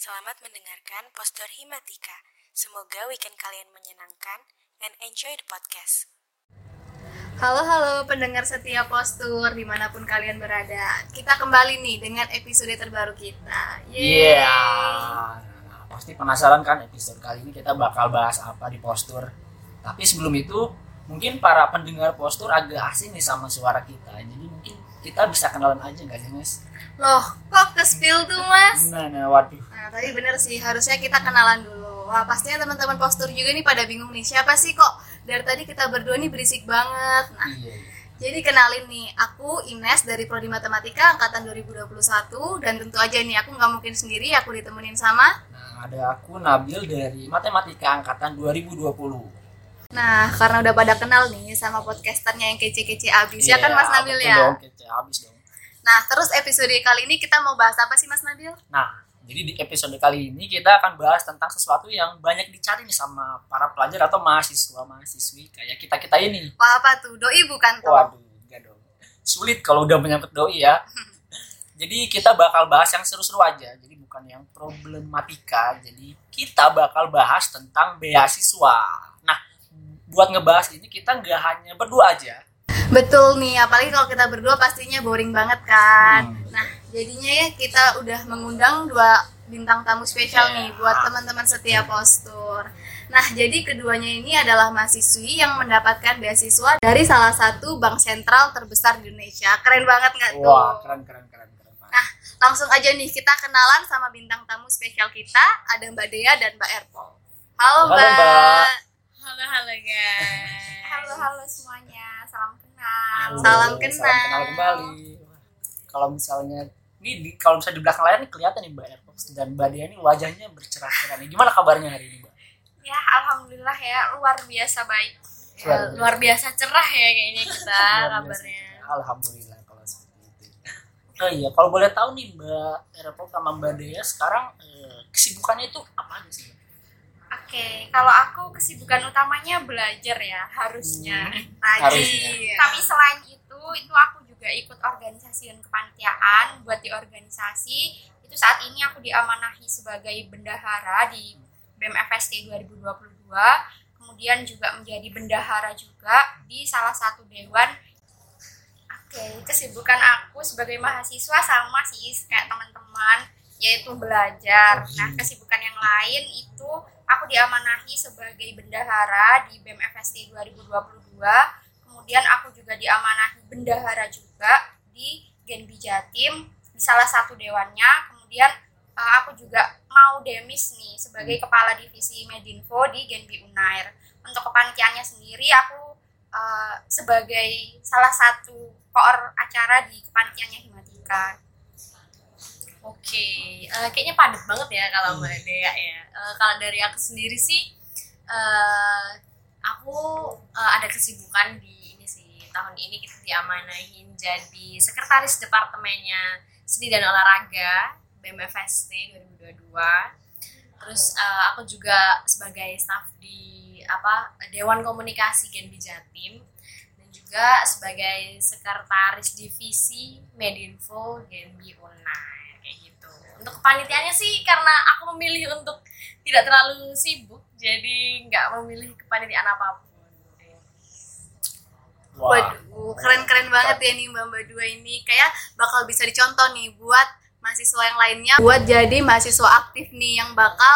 Selamat mendengarkan Postur Himatika. Semoga weekend kalian menyenangkan and enjoy the podcast. Halo halo pendengar setia postur di mana pun kalian berada Kita kembali nih dengan episode terbaru kita Iya. Yeay. Nah, pasti penasaran kan episode kali ini kita bakal bahas apa di postur. Tapi sebelum itu mungkin para pendengar postur agak asing nih sama suara kita. Jadi mungkin kita bisa kenalan aja nggak sih mas? Loh kok ke spill tuh mas? Nah, nah waduh. Nah tapi bener sih harusnya kita kenalan dulu Wah pastinya teman-teman postur juga nih pada bingung nih Siapa sih kok dari tadi kita berdua nih berisik banget Nah Iya. iya. jadi kenalin nih Aku Ines dari Prodi Matematika Angkatan 2021 Dan tentu aja nih aku nggak mungkin sendiri Aku ditemenin sama Nah, ada aku Nabil dari Matematika angkatan 2020. Nah karena udah pada kenal nih sama podcasternya yang kece-kece abis Ya kan Iya, Mas Nabil ya? Dong, kece abis dong. Nah, terus episode kali ini kita mau bahas apa sih Mas Nabil? Nah, jadi di episode kali ini kita akan bahas tentang sesuatu yang banyak dicari nih sama para pelajar atau mahasiswa mahasiswi kayak kita kita ini. Wah, apa tuh? Doi bukan tuh? Waduh, enggak dong. Sulit kalau udah menyangkut doi ya. Jadi kita bakal bahas yang seru-seru aja. Jadi bukan yang problematika. Jadi kita bakal bahas tentang beasiswa. Buat ngebahas ini kita nggak hanya berdua aja. Betul nih, apalagi kalau kita berdua pastinya boring banget kan. Hmm. Nah, jadinya ya kita udah mengundang dua bintang tamu spesial Yeah. nih buat teman-teman setia postur. Nah, jadi keduanya ini adalah mahasiswi yang mendapatkan beasiswa dari salah satu bank sentral terbesar di Indonesia. Keren banget nggak tuh? Wah, keren keren keren keren. Nah, langsung aja nih kita kenalan sama bintang tamu spesial kita. Ada Mbak Dea dan Mbak Erpol. Halo, Halo, Mbak. Mbak. Halo halo guys. Halo halo semuanya, salam kenal. Halo, Salam kenal. Salam kenal kembali. Kalau misalnya ini di, kalau misalnya di belakang layar nih kelihatan nih Mbak Airbox dan Mbak Dia ini wajahnya bercerah-cerah nih. Gimana kabarnya hari ini, Mbak? Ya alhamdulillah ya luar biasa baik. Luar Ya, luar biasa cerah ya kayaknya kita kabarnya. Alhamdulillah kalau seperti itu. Oh iya, kalau boleh tahu nih Mbak Airbox sama Mbak Dea sekarang eh, kesibukannya itu apa aja sih? Oke, kalau aku kesibukan utamanya belajar ya harusnya. Hmm, harusnya. Tapi selain itu, itu aku juga ikut organisasi dan kepanitiaan buat di organisasi. Itu saat ini aku diamanahi sebagai bendahara di BEM FST 2022. Kemudian juga menjadi bendahara juga di salah satu dewan Oke, kesibukan aku sebagai mahasiswa sama sih kayak teman-teman, yaitu belajar. Nah, kesibukan yang lain itu aku diamanahi sebagai bendahara di BEM FST 2022. Kemudian aku juga diamanahi bendahara juga di Genbi Jatim di salah satu dewannya. Kemudian eh, aku juga mau demis nih sebagai kepala divisi Medinfo di Genbi Unair. Untuk kepanitiaannya sendiri aku eh, sebagai salah satu koor acara di kepanitiaannya Himatika. Oke, eh, kayaknya padat banget ya kalau Mbak Dea ya. Eh, kalau dari aku sendiri sih, eh, aku eh, ada kesibukan di ini sih tahun ini kita diamanahin jadi sekretaris departemennya seni dan olahraga BMFST 2022. Terus eh, aku juga sebagai staf di apa Dewan Komunikasi Genbi Jatim dan juga sebagai sekretaris divisi Medinfo Genbi gitu. Untuk kepanitiaannya sih karena aku memilih untuk tidak terlalu sibuk jadi nggak memilih kepanitiaan apa pun. Wah, Waduh, keren-keren banget ya nih mbak-mbak dua ini. Kayak bakal bisa dicontoh nih buat mahasiswa yang lainnya. Buat jadi mahasiswa aktif nih yang bakal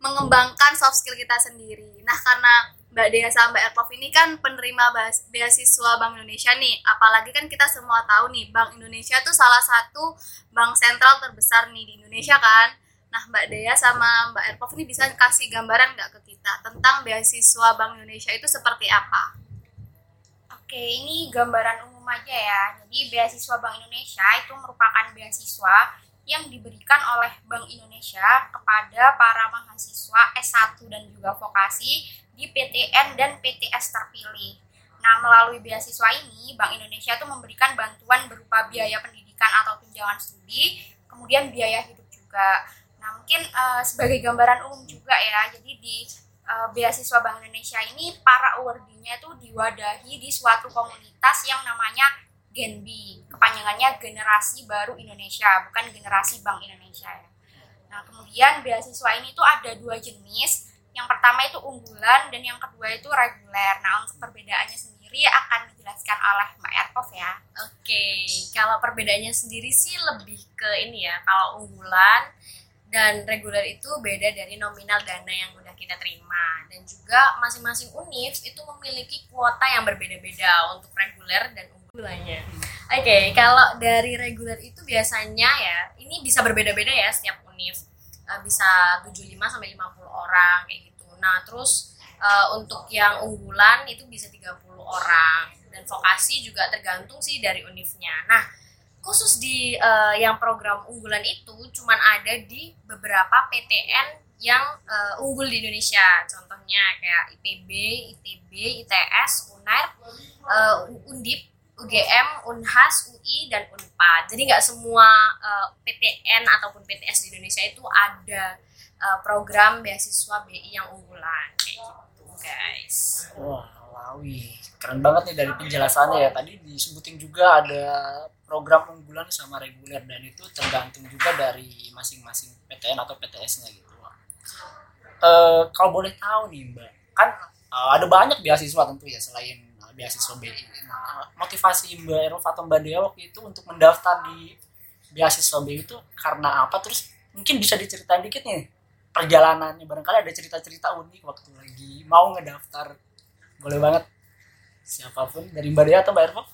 mengembangkan soft skill kita sendiri. Nah, karena Mbak Dea sama Mbak Erpov ini kan penerima beasiswa Bank Indonesia nih. Apalagi kan kita semua tahu nih, Bank Indonesia tuh salah satu bank sentral terbesar nih di Indonesia kan. Nah, Mbak Dea sama Mbak Erpov ini bisa kasih gambaran nggak ke kita tentang beasiswa Bank Indonesia itu seperti apa? Oke, ini gambaran umum aja ya. Jadi beasiswa Bank Indonesia itu merupakan beasiswa yang diberikan oleh Bank Indonesia kepada para mahasiswa S1 dan juga vokasi di PTN dan PTS terpilih. Nah, melalui beasiswa ini, Bank Indonesia itu memberikan bantuan berupa biaya pendidikan atau tunjangan studi, kemudian biaya hidup juga. Nah, mungkin eh, sebagai gambaran umum juga ya, jadi di eh, beasiswa Bank Indonesia ini para awardee-nya itu diwadahi di suatu komunitas yang namanya Genbi, kepanjangannya Generasi Baru Indonesia, bukan Generasi Bank Indonesia ya. Nah, kemudian beasiswa ini tuh ada dua jenis. Yang pertama itu unggulan dan yang kedua itu reguler. Nah, untuk perbedaannya sendiri akan dijelaskan oleh Mbak Erkov ya. Oke, kalau perbedaannya sendiri sih lebih ke ini ya. Kalau unggulan dan reguler itu beda dari nominal dana yang udah kita terima dan juga masing-masing univ itu memiliki kuota yang berbeda-beda untuk reguler dan unggulannya. Oke, kalau dari reguler itu biasanya ya ini bisa berbeda-beda ya setiap univ. Eh, bisa 75 sampai 50 orang kayak gitu. Nah, terus eh, untuk yang unggulan itu bisa 30 orang dan vokasi juga tergantung sih dari univnya. Nah, khusus di eh, yang program unggulan itu cuman ada di beberapa PTN yang eh, unggul di Indonesia. Contohnya kayak IPB, ITB, ITS, UNAIR, eh, Undip, UGM, Unhas, UI, dan Unpad. Jadi nggak semua eh, PTN ataupun PTS di Indonesia itu ada eh, program beasiswa BI yang unggulan kayak gitu, guys. Wah, Lawi. Keren banget nih dari penjelasannya ya. Tadi disebutin juga ada program unggulan sama reguler dan itu tergantung juga dari masing-masing PTN atau PTS-nya gitu. Eh, kalau boleh tahu nih Mbak, kan eh, ada banyak beasiswa tentu ya selain beasiswa BI. Nah, motivasi Mbak Erof atau Mbak Dea waktu itu untuk mendaftar di beasiswa BI itu karena apa? Terus mungkin bisa diceritain dikit nih perjalanannya. Barangkali ada cerita-cerita unik waktu lagi mau ngedaftar. Boleh banget. Siapa pun dari Mbak Dea atau Mbak Erof?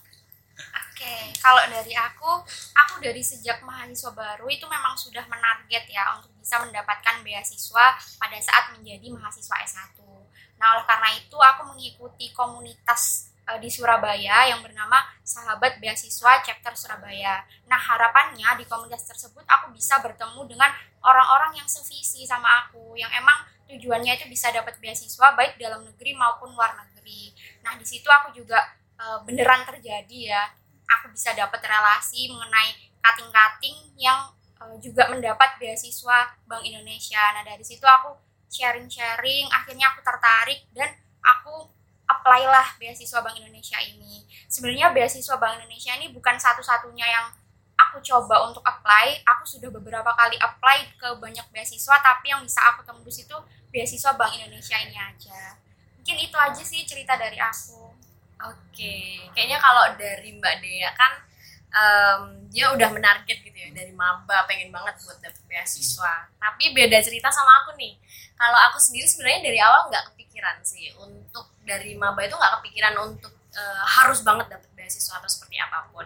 Oke, kalau dari aku, aku dari sejak mahasiswa baru itu memang sudah menarget ya untuk bisa mendapatkan beasiswa pada saat menjadi mahasiswa S1. Nah, oleh karena itu aku mengikuti komunitas eh, di Surabaya yang bernama Sahabat Beasiswa Chapter Surabaya. Nah, harapannya di komunitas tersebut aku bisa bertemu dengan orang-orang yang sevisi sama aku, yang emang tujuannya itu bisa dapat beasiswa baik dalam negeri maupun luar negeri. Nah, di situ aku juga eh, beneran terjadi ya aku bisa dapat relasi mengenai kating-kating yang uh, juga mendapat beasiswa Bank Indonesia. Nah dari situ aku sharing-sharing, akhirnya aku tertarik dan aku apply lah beasiswa Bank Indonesia ini. Sebenarnya beasiswa Bank Indonesia ini bukan satu-satunya yang aku coba untuk apply. Aku sudah beberapa kali apply ke banyak beasiswa, tapi yang bisa aku tembus itu beasiswa Bank Indonesia ini aja. Mungkin itu aja sih cerita dari aku. Oke, kayaknya kalau dari Mbak Dea kan em, dia udah menarget gitu ya dari maba pengen banget buat dapet beasiswa. Tapi beda cerita sama aku nih. Kalau aku sendiri sebenarnya dari awal nggak kepikiran sih untuk dari maba itu nggak kepikiran untuk eh, harus banget dapet beasiswa atau seperti apa pun.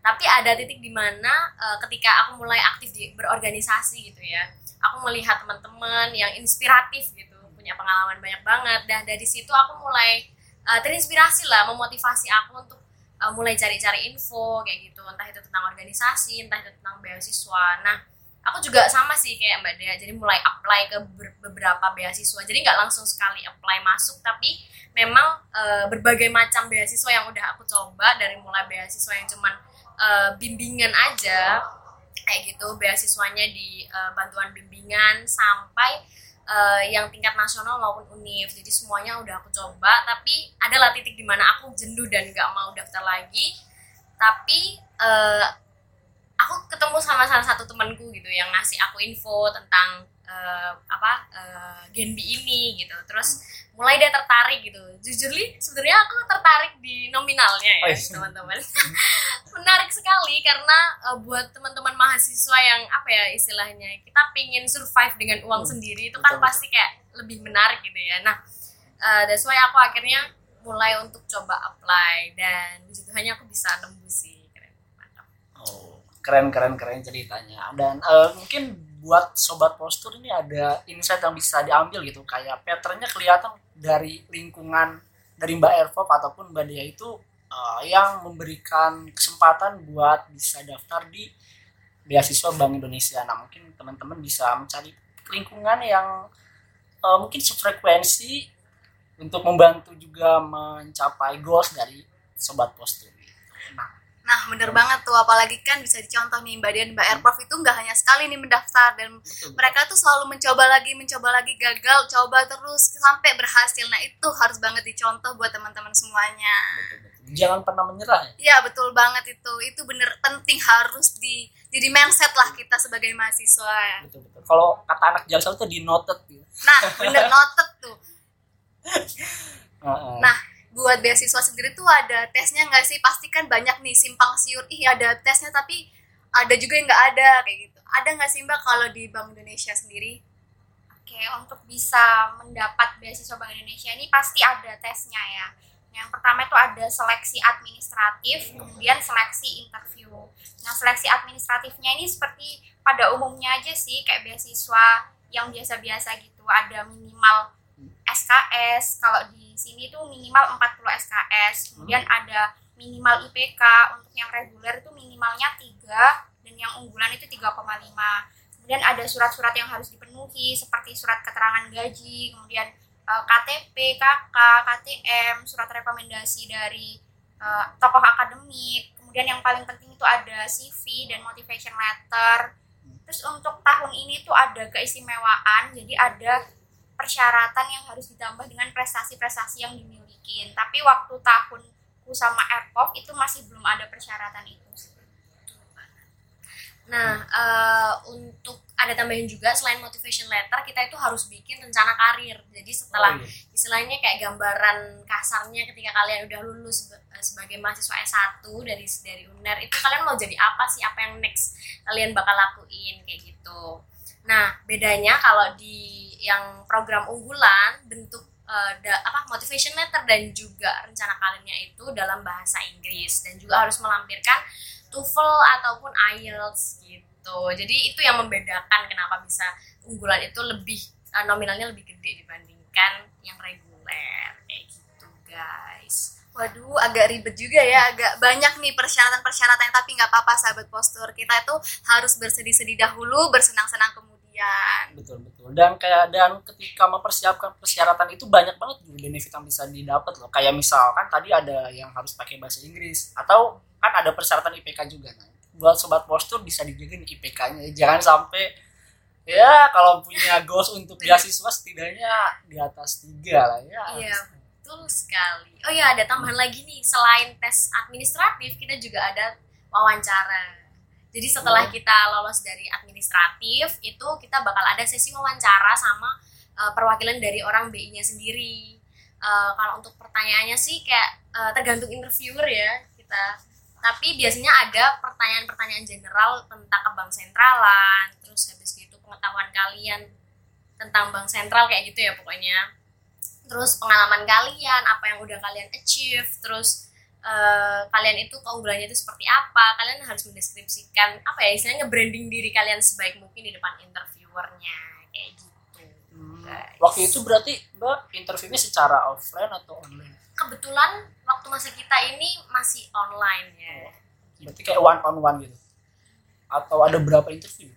Tapi ada titik di mana eh, ketika aku mulai aktif di berorganisasi gitu ya, aku melihat teman-teman yang inspiratif gitu, punya pengalaman banyak banget. Dan dari situ aku mulai uh, terinspirasi lah memotivasi aku untuk uh, mulai cari-cari info kayak gitu entah itu tentang organisasi entah itu tentang beasiswa nah aku juga sama sih kayak mbak Dea jadi mulai apply ke ber- beberapa beasiswa. Jadi nggak langsung sekali apply masuk tapi memang uh, berbagai macam beasiswa yang udah aku coba dari mulai beasiswa yang cuman uh, bimbingan aja kayak gitu beasiswanya di uh, bantuan bimbingan sampai uh, yang tingkat nasional maupun univ. Jadi semuanya udah aku coba tapi adalah titik di mana aku jenuh dan gak mau daftar lagi. Tapi uh, aku ketemu sama salah satu temanku gitu yang ngasih aku info tentang uh, apa uh, Genbi ini gitu. Terus mulai dia tertarik gitu. Jujur li sebenarnya aku tertarik di nominalnya ya Oh, iya. teman-teman. Menarik sekali karena uh, buat teman-teman mahasiswa yang apa ya istilahnya kita pingin survive dengan uang Hmm, sendiri itu kan betul. pasti kayak lebih menarik gitu ya. Nah uh, that's why aku akhirnya mulai untuk coba apply dan di situ hanya aku bisa nembus sih keren keren keren ceritanya. Dan eh, mungkin buat sobat postur ini ada insight yang bisa diambil gitu. Kayak patternnya kelihatan dari lingkungan dari Mbak Ervop ataupun Mbak Dia itu eh, yang memberikan kesempatan buat bisa daftar di beasiswa Bank Indonesia. Nah, mungkin teman-teman bisa mencari lingkungan yang eh, mungkin sefrekuensi untuk membantu juga mencapai goals dari sobat postur. Nah, bener banget tuh. Apalagi kan bisa dicontoh nih Mbak Dian, Mbak Airprof itu nggak hanya sekali nih mendaftar dan betul. mereka tuh selalu mencoba lagi, mencoba lagi, gagal, coba terus sampai berhasil. Nah, itu harus banget dicontoh buat teman-teman semuanya. Betul, betul. Jangan pernah menyerah ya. Iya, betul banget itu. Itu bener penting harus di jadi mindset lah kita sebagai mahasiswa betul betul kalau kata anak jaksel tuh di noted gitu nah bener noted tuh nah buat beasiswa sendiri tuh ada tesnya nggak sih pasti kan banyak nih simpang siur ih ada tesnya tapi ada juga yang nggak ada kayak gitu ada nggak sih mbak kalau di Bank Indonesia sendiri Oke, untuk bisa mendapat beasiswa Bank Indonesia ini pasti ada tesnya ya. Yang pertama itu ada seleksi administratif, kemudian seleksi interview. Nah, seleksi administratifnya ini seperti pada umumnya aja sih, kayak beasiswa yang biasa-biasa gitu. Ada minimal SKS, kalau di sini tuh minimal 40 SKS. Kemudian ada minimal IPK, untuk yang reguler itu minimalnya 3, dan yang unggulan itu 3,5 kemudian ada surat-surat yang harus dipenuhi seperti surat keterangan gaji kemudian eh, KTP, KK, KTM, surat rekomendasi dari eh, tokoh akademik. Kemudian yang paling penting itu ada CV dan motivation letter. Terus untuk tahun ini tuh ada keistimewaan jadi ada persyaratan yang harus ditambah dengan prestasi-prestasi yang dimiliki tapi waktu tahunku sama Airpop itu masih belum ada persyaratan itu Nah, eh, untuk ada tambahan juga selain motivation letter, kita itu harus bikin rencana karir. Jadi setelah Oh, iya. istilahnya kayak gambaran kasarnya ketika kalian udah lulus sebe- eh, sebagai mahasiswa S1 dari dari UNER itu kalian mau jadi apa sih? Apa yang next kalian bakal lakuin kayak gitu. Nah, bedanya kalau di yang program unggulan bentuk eh, da- apa motivation letter dan juga rencana karirnya itu dalam bahasa Inggris dan juga harus melampirkan TOEFL ataupun IELTS gitu. Jadi itu yang membedakan kenapa bisa unggulan itu lebih eh, nominalnya lebih gede dibandingkan yang reguler kayak gitu guys. Waduh, agak ribet juga ya, agak banyak nih persyaratan-persyaratan tapi nggak apa-apa sahabat postur. Kita itu harus bersedih-sedih dahulu, bersenang-senang kemudian. Betul betul dan kayak dan ketika mempersiapkan persyaratan itu banyak banget juga benefit yang bisa didapat loh kayak misalkan tadi ada yang harus pakai bahasa Inggris atau kan ada persyaratan IPK juga nah buat sobat postur bisa dijaga nih IPK-nya jangan sampai ya kalau punya goals untuk beasiswa setidaknya di atas tiga lah ya Iya, betul sekali. Oh ya, ada tambahan lagi nih. Selain tes administratif, kita juga ada wawancara. Jadi setelah kita lolos dari administratif, itu kita bakal ada sesi wawancara sama uh, perwakilan dari orang BI-nya sendiri. Uh, kalau untuk pertanyaannya sih kayak uh, tergantung interviewer ya kita. Tapi biasanya ada pertanyaan-pertanyaan general tentang ke bank sentralan, terus habis gitu pengetahuan kalian tentang bank sentral kayak gitu ya pokoknya terus pengalaman kalian apa yang udah kalian achieve terus eh, kalian itu keunggulannya itu seperti apa? Kalian harus mendeskripsikan apa ya istilahnya branding diri kalian sebaik mungkin di depan interviewernya kayak gitu. Hmm, guys. waktu itu berarti mbak interviewnya secara offline atau online? Kebetulan waktu masa kita ini masih online ya. Berarti kayak one on one gitu? Atau ada berapa interview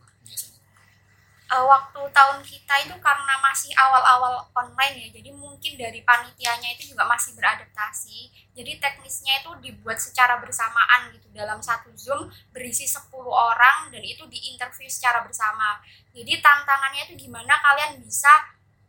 Eh, waktu tahun kita itu karena masih awal-awal online ya jadi mungkin dari panitianya itu juga masih beradaptasi. Jadi teknisnya itu dibuat secara bersamaan gitu. Dalam satu zoom berisi 10 orang dan itu diinterview secara bersama. Jadi tantangannya itu gimana kalian bisa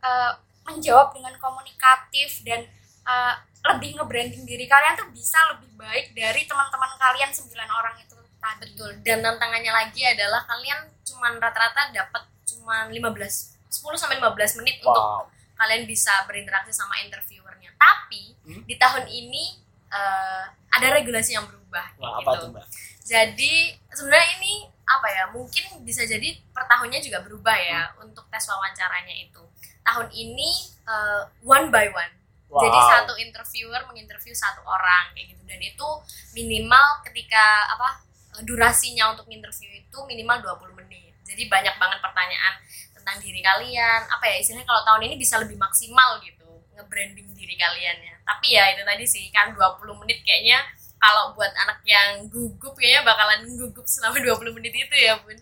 eh, menjawab dengan komunikatif dan eh, lebih nge-branding diri kalian tuh bisa lebih baik dari teman-teman kalian 9 orang itu tadi. Betul. Dan tantangannya lagi adalah kalian cuman rata-rata dapat cuman 15 10 sampai 15 menit untuk wow kalian bisa berinteraksi sama interviewernya. Tapi Hmm? di tahun ini eh, ada regulasi yang berubah. wah apa gitu. tuh mbak Jadi sebenarnya ini apa ya? Mungkin bisa jadi per tahunnya juga berubah ya Hmm. untuk tes wawancaranya itu. Tahun ini eh, one by one. wow. Jadi satu interviewer menginterview satu orang kayak gitu dan itu minimal ketika apa durasinya untuk interview itu minimal 20 menit. Jadi banyak banget pertanyaan tentang diri kalian. Apa ya istilahnya kalau tahun ini bisa lebih maksimal gitu nge-branding diri kalian ya. Tapi ya itu tadi sih kan 20 menit kayaknya kalau buat anak yang gugup kayaknya bakalan gugup selama 20 menit itu ya bun.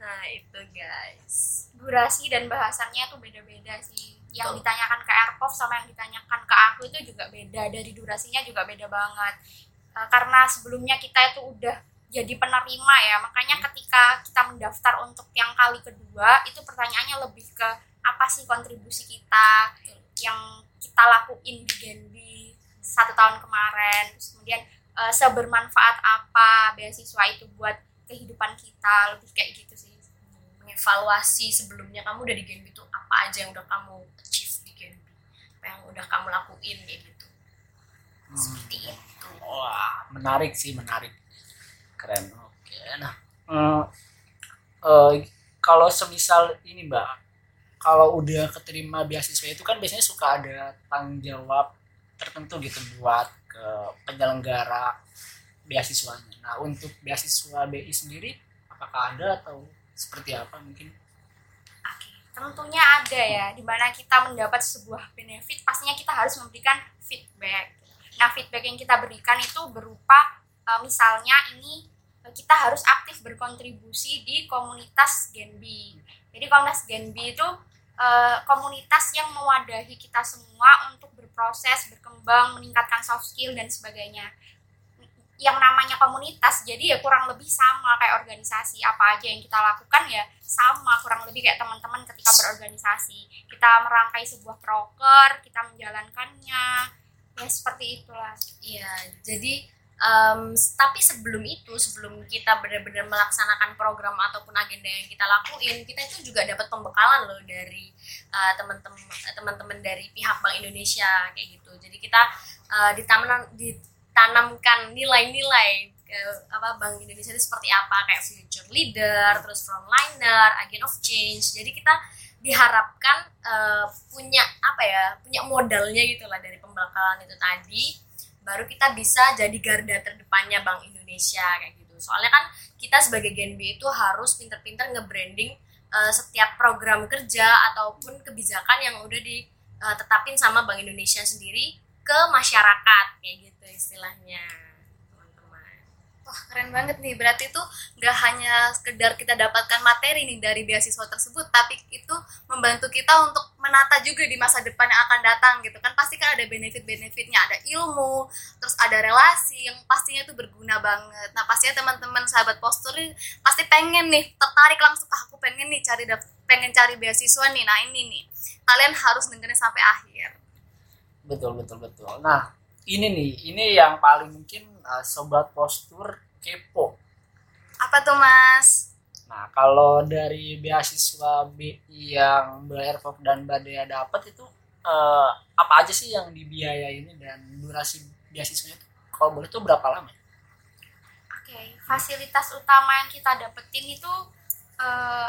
Nah itu guys. durasi dan bahasannya tuh beda-beda sih. Yang Betul. ditanyakan ke Airpov sama yang ditanyakan ke aku itu juga beda. Dari durasinya juga beda banget. Eh, karena sebelumnya kita itu udah jadi penerima ya, makanya ketika kita mendaftar untuk yang kali kedua itu pertanyaannya lebih ke apa sih kontribusi kita yang kita lakuin di Genbi satu tahun kemarin, terus kemudian eh, sebermanfaat apa beasiswa itu buat kehidupan kita. Lebih kayak gitu sih. Mengevaluasi sebelumnya kamu udah di Genbi itu apa aja yang udah kamu achieve di Genbi apa yang udah kamu lakuin kayak gitu? Hmm. seperti itu. Wah, menarik sih, menarik. Keren. Oke. Nah, eh, eh, kalau semisal ini, Mbak, kalau udah keterima beasiswa itu kan biasanya suka ada tanggung jawab tertentu gitu buat ke penyelenggara beasiswanya. Nah, untuk beasiswa BI sendiri apakah ada atau seperti apa mungkin? Oke, tentunya ada ya, di mana kita mendapat sebuah benefit, pastinya kita harus memberikan feedback. Nah, feedback yang kita berikan itu berupa eh, misalnya ini eh, kita harus aktif berkontribusi di komunitas Genbi. Jadi komunitas Genbi itu eh, komunitas yang mewadahi kita semua untuk berproses, berkembang, meningkatkan soft skill dan sebagainya. Yang namanya komunitas, jadi ya kurang lebih sama kayak organisasi. Apa aja yang kita lakukan ya sama kurang lebih kayak teman-teman ketika berorganisasi. Kita merangkai sebuah proker, kita menjalankannya, ya seperti itulah. Iya, jadi em, tapi sebelum itu, sebelum kita benar-benar melaksanakan program ataupun agenda yang kita lakuin, kita itu juga dapat pembekalan loh dari eh, teman-teman teman-teman dari pihak Bank Indonesia kayak gitu. Jadi kita eh, ditanam ditanamkan nilai-nilai ke apa Bank Indonesia itu seperti apa kayak future leader, terus frontliner, agent of change. Jadi kita diharapkan eh, punya apa ya punya modalnya gitulah dari pembekalan itu tadi baru kita bisa jadi garda terdepannya Bank Indonesia kayak gitu. Soalnya kan kita sebagai Genbi itu harus pinter-pinter nge-branding eh, setiap program kerja ataupun kebijakan yang udah ditetapin sama Bank Indonesia sendiri ke masyarakat kayak gitu istilahnya Wah keren banget nih, berarti itu nggak hanya sekedar kita dapatkan materi nih dari beasiswa tersebut, tapi itu membantu kita untuk menata juga di masa depan yang akan datang gitu kan. Pasti kan ada benefit-benefitnya, ada ilmu, terus ada relasi yang pastinya itu berguna banget. Nah pastinya teman-teman sahabat postur pasti pengen nih, tertarik langsung, ah aku pengen nih cari pengen cari beasiswa nih, nah ini nih. Kalian harus dengerin sampai akhir. Betul, betul, betul. Nah, ini nih, ini yang paling mungkin uh, sobat postur kepo. Apa tuh mas? Nah, kalau dari beasiswa BI yang Erfok dan Mbak Dea dapat itu eh, apa aja sih yang dibiayain dan durasi beasiswanya itu kalau boleh tuh berapa lama? Oke, fasilitas utama yang kita dapetin itu eh,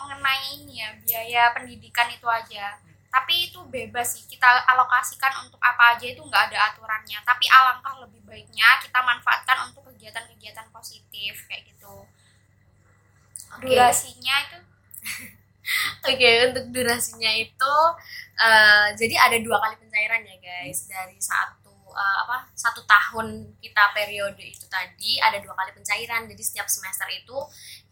mengenai ini ya biaya pendidikan itu aja. Tapi itu bebas sih kita alokasikan untuk apa aja itu nggak ada aturannya. Tapi alangkah lebih baiknya kita manfaatkan untuk kegiatan-kegiatan positif kayak gitu. Oke. Durasinya itu Oke, untuk durasinya itu eh, jadi ada dua kali pencairan ya guys dari satu eh, apa satu tahun kita periode itu tadi ada dua kali pencairan jadi setiap semester itu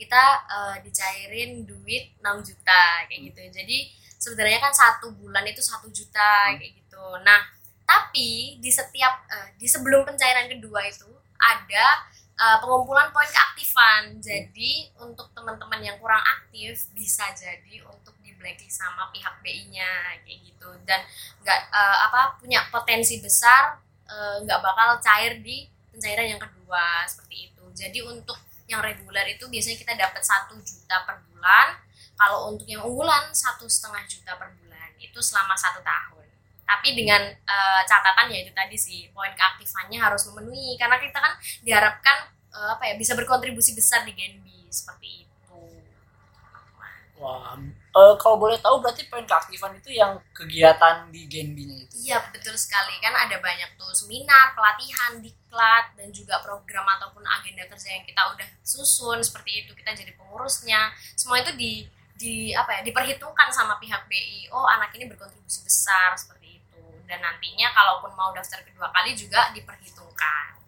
kita eh, dicairin duit 6 juta kayak gitu jadi sebenarnya kan satu bulan itu satu juta kayak gitu nah tapi di setiap eh, di sebelum pencairan kedua itu ada uh, pengumpulan poin keaktifan. Jadi untuk teman-teman yang kurang aktif bisa jadi untuk di blacklist sama pihak BI-nya kayak gitu dan nggak uh, apa punya potensi besar uh, nggak bakal cair di pencairan yang kedua seperti itu. Jadi untuk yang reguler itu biasanya kita dapat satu juta per bulan. Kalau untuk yang unggulan satu setengah juta per bulan. Itu selama satu tahun. Tapi dengan uh, catatan ya itu tadi sih poin keaktifannya harus memenuhi. Karena kita kan diharapkan uh, apa ya bisa berkontribusi besar di Genbi seperti itu. Wah, eh, kalau boleh tahu berarti poin keaktifan itu yang kegiatan di Genbi-nya itu. Iya betul sekali. Kan ada banyak tuh seminar, pelatihan, diklat dan juga program ataupun agenda kerja yang kita udah susun seperti itu. Kita jadi pengurusnya. Semua itu di di apa ya diperhitungkan sama pihak BI oh anak ini berkontribusi besar seperti itu dan nantinya kalaupun mau daftar kedua kali juga diperhitungkan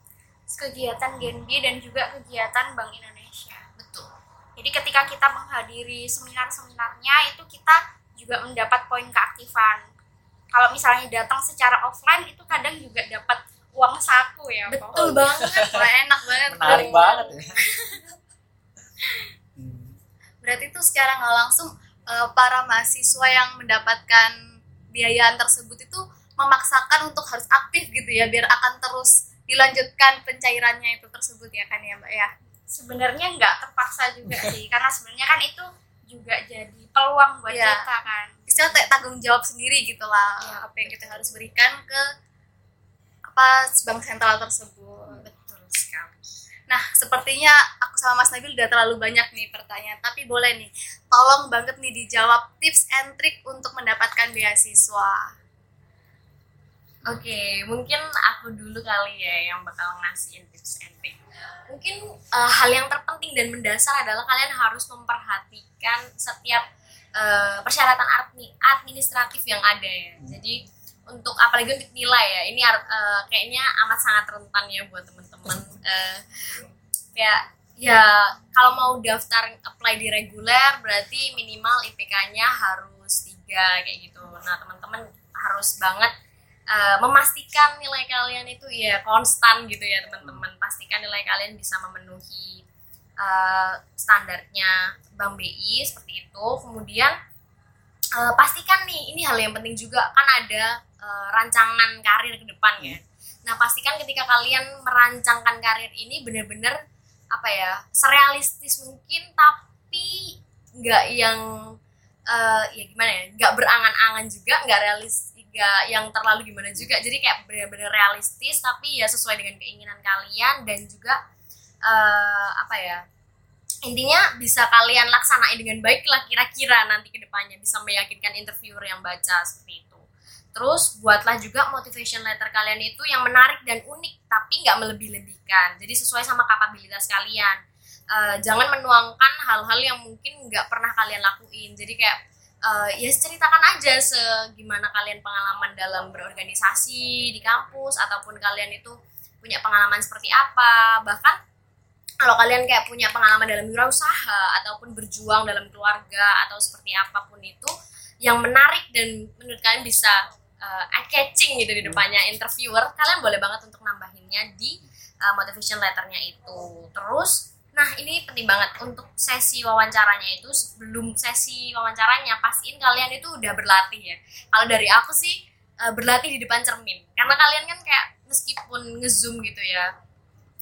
kegiatan Genbi dan juga kegiatan Bank Indonesia. betul Jadi ketika kita menghadiri seminar-seminarnya itu kita juga mendapat poin keaktifan. Kalau misalnya datang secara offline itu kadang juga dapat uang saku ya. Betul banget Wah enak banget. Menarik banget ya. Berarti itu secara nggak langsung eh, para mahasiswa yang mendapatkan biayaan tersebut itu memaksakan untuk harus aktif gitu ya biar akan terus dilanjutkan pencairannya itu tersebut ya kan ya mbak ya sebenarnya nggak terpaksa juga sih karena sebenarnya kan itu juga jadi peluang buat Iya. kita kan istilah tanggung jawab sendiri gitu lah Iya. apa yang kita harus berikan ke apa bank sentral tersebut nah sepertinya aku sama Mas Nabil udah terlalu banyak nih pertanyaan tapi boleh nih tolong banget nih dijawab tips and trick untuk mendapatkan beasiswa Oke, mungkin aku dulu kali ya yang bakal ngasihin tips and trick. Mungkin eh, hal yang terpenting dan mendasar adalah kalian harus memperhatikan setiap eh, persyaratan admi- administratif yang ada ya. Jadi untuk apalagi untuk nilai ya, ini eh, kayaknya amat sangat rentan ya buat temen-temen. Eh, kayak ya kalau mau daftar apply di reguler berarti minimal IPK-nya harus tiga kayak gitu. Nah teman-teman harus banget uh, memastikan nilai kalian itu ya konstan gitu ya teman-teman. Pastikan nilai kalian bisa memenuhi uh, standarnya Bank BI seperti itu. Kemudian uh, pastikan nih ini hal yang penting juga kan ada uh, rancangan karir ke depan ya. Nah pastikan ketika kalian merancangkan karir ini benar-benar apa ya serealistis mungkin tapi nggak yang eh, ya gimana ya nggak berangan-angan juga nggak realis nggak yang terlalu gimana juga. Jadi kayak benar-benar realistis tapi ya sesuai dengan keinginan kalian dan juga eh, apa ya intinya bisa kalian laksanain dengan baik lah kira-kira nanti ke depannya bisa meyakinkan interviewer yang baca seperti itu terus buatlah juga motivation letter kalian itu yang menarik dan unik tapi nggak melebih-lebihkan. Jadi sesuai sama kapabilitas kalian. Eh, jangan menuangkan hal-hal yang mungkin nggak pernah kalian lakuin. Jadi kayak eh, ya ceritakan aja segimana kalian pengalaman dalam berorganisasi di kampus ataupun kalian itu punya pengalaman seperti apa. Bahkan kalau kalian kayak punya pengalaman dalam wirausaha ataupun berjuang dalam keluarga atau seperti apa pun itu yang menarik dan menurut kalian bisa uh, eye catching gitu di depannya interviewer kalian boleh banget untuk nambahinnya di uh, motivation letternya itu. Terus nah ini penting banget untuk sesi wawancaranya itu sebelum sesi wawancaranya pastiin kalian itu udah berlatih ya. Kalau dari aku sih uh, berlatih di depan cermin. Karena kalian kan kayak meskipun ngezoom gitu ya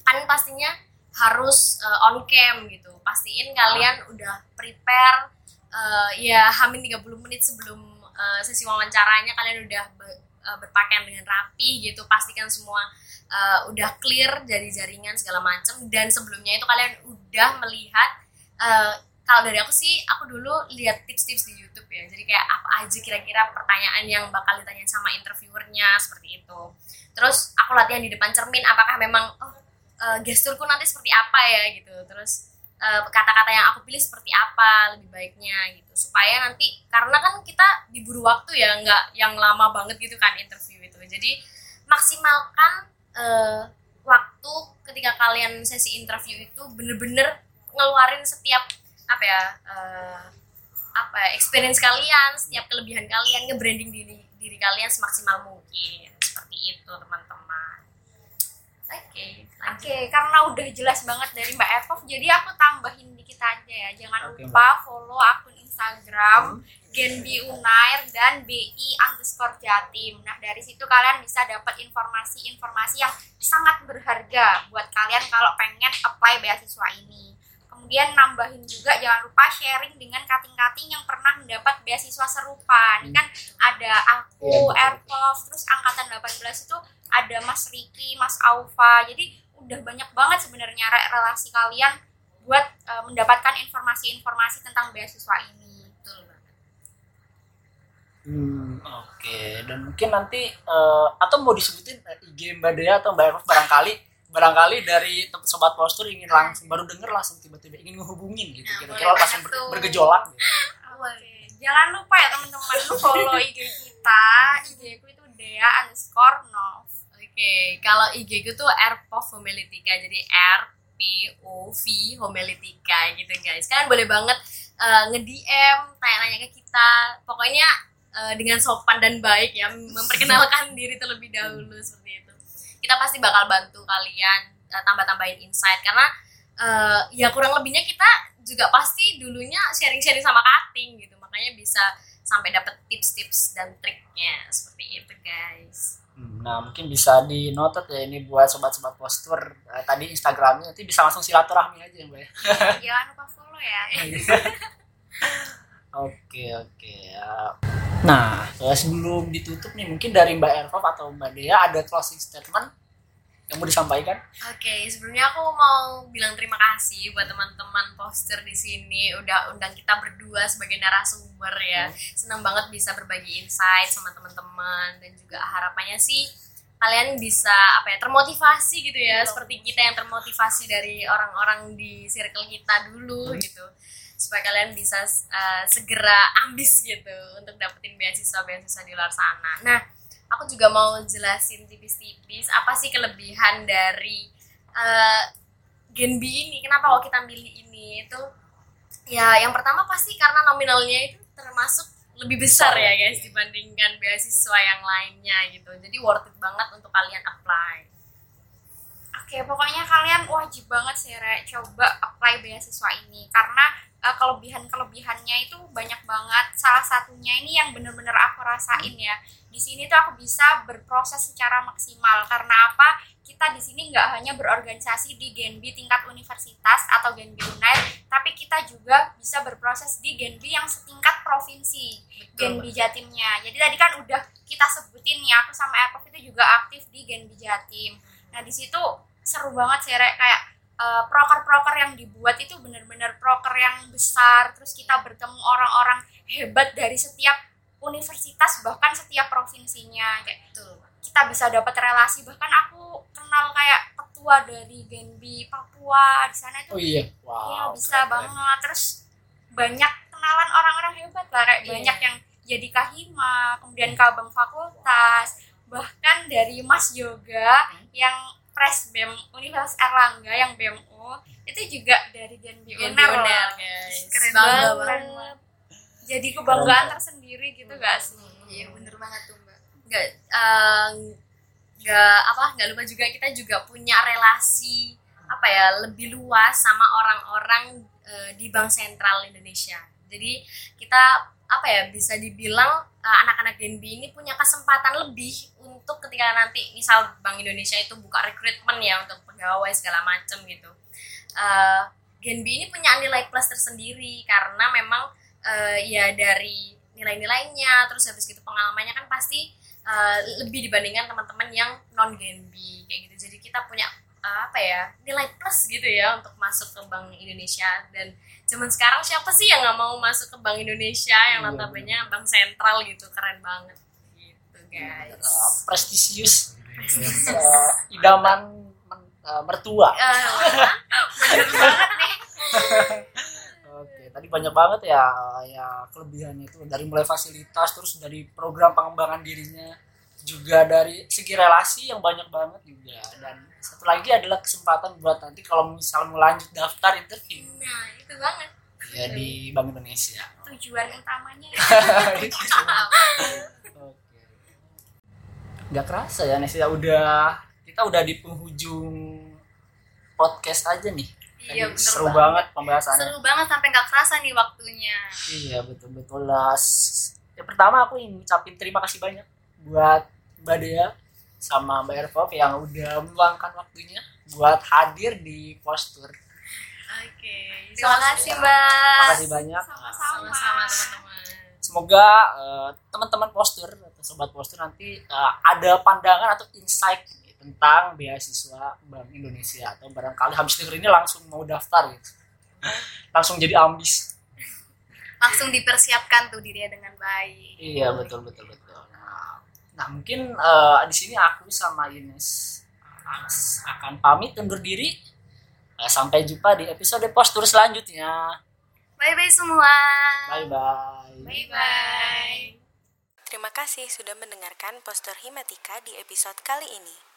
kan pastinya harus uh, on cam gitu. Pastiin kalian udah prepare uh, ya hamin 30 menit sebelum uh, sesi wawancaranya kalian udah be- uh, berpakaian dengan rapi gitu pastikan semua uh, udah clear dari jaringan segala macam dan sebelumnya itu kalian udah melihat uh, kalau dari aku sih aku dulu lihat tips-tips di YouTube ya. Jadi kayak apa aja kira-kira pertanyaan yang bakal ditanya sama interviewernya seperti itu. Terus aku latihan di depan cermin apakah memang oh uh, gesturku nanti seperti apa ya gitu. Terus uh, kata-kata yang aku pilih seperti apa lebih baiknya gitu. Supaya nanti karena kan kita diburu waktu ya nggak yang lama banget gitu kan interview itu. Jadi maksimalkan uh, waktu ketika kalian sesi interview itu bener-bener ngeluarin setiap apa ya uh, apa ya, experience kalian setiap kelebihan kalian nge-branding diri diri kalian semaksimal mungkin. Seperti itu teman-teman. Oke. lanjut Oke, karena udah jelas banget dari Mbak Evov, jadi aku tambahin dikit aja ya. Jangan Oke, lupa follow akun Instagram Genbi Unair dan BI underscore Jatim. Nah, dari situ kalian bisa dapat informasi-informasi yang sangat berharga buat kalian kalau pengen apply beasiswa ini. Kemudian nambahin juga jangan lupa sharing dengan kating-kating yang pernah mendapat beasiswa serupa. Ini kan ada aku, Airpov, terus angkatan 18 itu ada Mas Riki, Mas Aufa. Jadi udah banyak banget sebenarnya re- relasi kalian buat eh, mendapatkan informasi-informasi tentang beasiswa ini. betul banget Hmm, oke. Dan mungkin nanti eh, atau mau disebutin eh, IG Mbak Dea atau Mbak Eva barangkali barangkali dari sobat postur ingin langsung baru denger langsung tiba-tiba ingin ngehubungin gitu Nah, kira-kira langsung banget ber- bergejolak gitu. Oke, jangan lupa ya teman-teman follow IG kita. IG ku itu Dea underscore Nov. Oke, kalau IG gue tuh Airpov Homilitica, jadi R P O V Homilitica gitu guys. Kalian boleh banget eh, nge-DM, tanya-tanya ke kita. Pokoknya eh, dengan sopan dan baik ya, memperkenalkan diri terlebih dahulu seperti itu. Kita pasti bakal bantu kalian eh, tambah-tambahin insight karena eh, ya kurang lebihnya kita juga pasti dulunya sharing-sharing sama cutting gitu. Makanya bisa sampai dapet tips-tips dan triknya seperti itu guys. Hmm, Nah mungkin bisa di noted ya ini buat sobat-sobat postur Eh, tadi Instagramnya nanti bisa langsung silaturahmi aja mbak ya. Jangan lupa follow ya. Oke oke. ya. Nah eh, sebelum ditutup nih mungkin dari Mbak Ervov atau Mbak Dea ada closing statement yang mau disampaikan? Oke, sebelumnya aku mau bilang terima kasih buat teman-teman poster di sini. Udah undang kita berdua sebagai narasumber ya. Senang banget bisa berbagi insight sama teman-teman. Dan juga harapannya sih kalian bisa apa ya termotivasi gitu ya. Seperti kita yang termotivasi dari orang-orang di circle kita dulu gitu. Supaya kalian bisa uh, segera ambis gitu untuk dapetin beasiswa beasiswa di luar sana. Nah, aku juga mau jelasin tipis-tipis apa sih kelebihan dari uh, Gen B ini. Kenapa kok kita milih ini? Itu ya yang pertama pasti karena nominalnya itu termasuk lebih besar ya guys dibandingkan beasiswa yang lainnya gitu. Jadi worth it banget untuk kalian apply. Oke, pokoknya kalian wajib banget sih Re, coba apply beasiswa ini karena uh, kelebihan-kelebihannya itu banyak banget. Salah satunya ini yang bener-bener aku rasain ya. Di sini tuh aku bisa berproses secara maksimal karena apa? Kita di sini nggak hanya berorganisasi di Genbi tingkat universitas atau Genbi Unair, tapi kita juga bisa berproses di Genbi yang setingkat provinsi, Genbi Jatimnya. Jadi tadi kan udah kita sebutin ya, aku sama Erkov itu juga aktif di Genbi Jatim. Nah di situ seru banget sih Rek. kayak uh, proker-proker yang dibuat itu benar-benar proker yang besar terus kita bertemu orang-orang hebat dari setiap universitas bahkan setiap provinsinya kayak Betul. kita bisa dapat relasi bahkan aku kenal kayak ketua dari Genbi Papua di sana itu Oh iya. ya Wow. bisa keren, keren. banget terus banyak kenalan orang-orang hebat lah kayak Iya. banyak yang jadi kahima kemudian kabang fakultas bahkan dari Mas Yoga yang pres BEM Universitas Erlangga yang BMU itu juga dari Genbi Gen Uner. Uner, guys. keren banget banget. Jadi kebanggaan tersendiri gitu gak sih? Iya bener banget tuh mbak. nggak eh, nggak apa nggak lupa juga kita juga punya relasi apa ya lebih luas sama orang-orang eh, di Bank Sentral Indonesia. Jadi kita apa ya bisa dibilang eh, anak-anak Genbi ini punya kesempatan lebih untuk ketika nanti misal Bank Indonesia itu buka rekrutmen ya untuk pegawai segala macam gitu. Eh, Genbi ini punya nilai plus tersendiri karena memang eh, ya dari nilai-nilainya terus habis gitu pengalamannya kan pasti uh, lebih dibandingkan teman-teman yang non Genbi kayak gitu. Jadi kita punya uh, apa ya nilai plus gitu ya untuk masuk ke Bank Indonesia. Dan zaman sekarang siapa sih yang nggak mau masuk ke Bank Indonesia yang Iya, notabene bank sentral gitu? Keren banget gitu guys. Eh, prestisius. Eh, idaman men- eh, mertua. Bener banget nih tadi banyak banget ya ya kelebihannya itu dari mulai fasilitas terus dari program pengembangan dirinya juga dari segi relasi yang banyak banget juga dan satu lagi adalah kesempatan buat nanti kalau misal mau lanjut daftar interview nah itu banget ya di Bank Indonesia. tujuan utamanya ya. Oke. Gak kerasa ya Nesia udah kita udah di penghujung podcast aja nih. Iya, Tadi bener seru banget. banget pembahasannya. Seru banget sampai nggak kerasa nih waktunya. Iya betul betul lah. S- Yang pertama aku ingin ngucapin terima kasih banyak buat Mbak Dea sama Mbak Ervov yang udah meluangkan waktunya buat hadir di postur. oke Terima kasih mbak. Terima kasih banyak. sama-sama sama-sama teman-teman Semoga eh, teman-teman postur atau sobat postur nanti eh, ada pandangan atau insight tentang beasiswa Bank Indonesia atau barangkali habis denger ini langsung mau daftar gitu. Langsung jadi ambis. Langsung dipersiapkan tuh dirinya dengan baik. Iya betul betul betul. Nah, nah mungkin eh, di sini aku sama Ines akan pamit undur diri. Eh, sampai jumpa di episode postur selanjutnya. Bye bye semua. Bye bye. Bye bye. Terima kasih sudah mendengarkan Postur Himatika di episode kali ini.